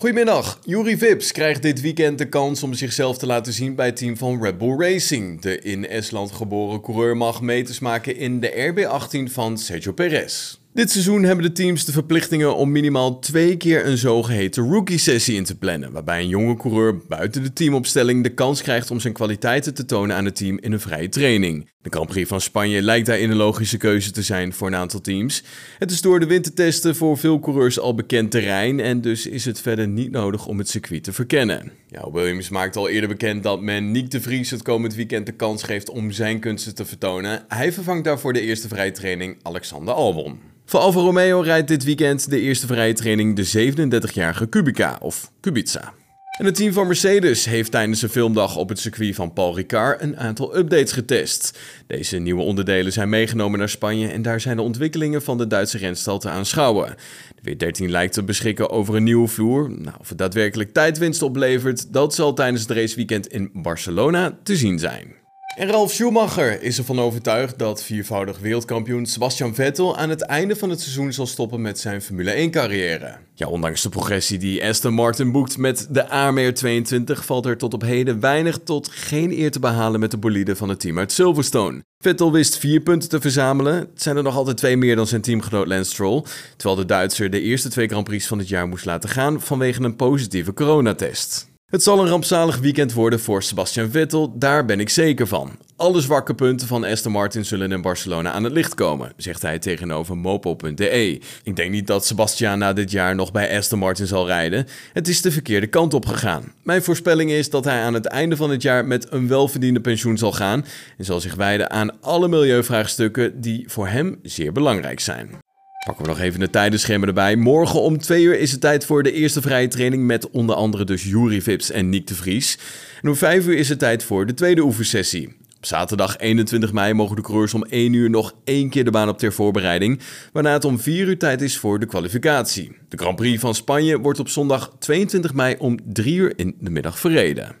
Goedemiddag. Juri Vips krijgt dit weekend de kans om zichzelf te laten zien bij het team van Red Bull Racing. De in Estland geboren coureur mag meters maken in de RB18 van Sergio Perez. Dit seizoen hebben de teams de verplichtingen om minimaal twee keer een zogeheten rookie-sessie in te plannen, waarbij een jonge coureur buiten de teamopstelling de kans krijgt om zijn kwaliteiten te tonen aan het team in een vrije training. De Grand Prix van Spanje lijkt daarin een logische keuze te zijn voor een aantal teams. Het is door de wintertesten voor veel coureurs al bekend terrein en dus is het verder niet nodig om het circuit te verkennen. Ja, Williams maakt al eerder bekend dat men Nick de Vries het komend weekend de kans geeft om zijn kunsten te vertonen. Hij vervangt daarvoor de eerste vrije training Alexander Albon. Voor Alfa Romeo rijdt dit weekend de eerste vrije training de 37-jarige Kubica of Kubica. En het team van Mercedes heeft tijdens de filmdag op het circuit van Paul Ricard een aantal updates getest. Deze nieuwe onderdelen zijn meegenomen naar Spanje en daar zijn de ontwikkelingen van de Duitse renstal te aanschouwen. De W13 lijkt te beschikken over een nieuwe vloer. Nou, of het daadwerkelijk tijdwinst oplevert, dat zal tijdens het raceweekend in Barcelona te zien zijn. En Ralf Schumacher is ervan overtuigd dat viervoudig wereldkampioen Sebastian Vettel aan het einde van het seizoen zal stoppen met zijn Formule 1-carrière. Ja, ondanks de progressie die Aston Martin boekt met de AMR 22 valt er tot op heden weinig tot geen eer te behalen met de bolide van het team uit Silverstone. Vettel wist vier punten te verzamelen. Het zijn er nog altijd twee meer dan zijn teamgenoot Lance Stroll, terwijl de Duitser de eerste twee Grand Prix van het jaar moest laten gaan vanwege een positieve coronatest. Het zal een rampzalig weekend worden voor Sebastian Vettel, daar ben ik zeker van. Alle zwakke punten van Aston Martin zullen in Barcelona aan het licht komen, zegt hij tegenover mopo.de. Ik denk niet dat Sebastian na dit jaar nog bij Aston Martin zal rijden. Het is de verkeerde kant op gegaan. Mijn voorspelling is dat hij aan het einde van het jaar met een welverdiende pensioen zal gaan en zal zich wijden aan alle milieuvraagstukken die voor hem zeer belangrijk zijn. Pakken we nog even de tijdenschema erbij. Morgen om 2 uur is het tijd voor de eerste vrije training met onder andere dus Jury Vips en Nick de Vries. En om 5 uur is het tijd voor de tweede oefensessie. Op zaterdag 21 mei mogen de coureurs om 1 uur nog één keer de baan op ter voorbereiding, waarna het om 4 uur tijd is voor de kwalificatie. De Grand Prix van Spanje wordt op zondag 22 mei om 3 uur in de middag verreden.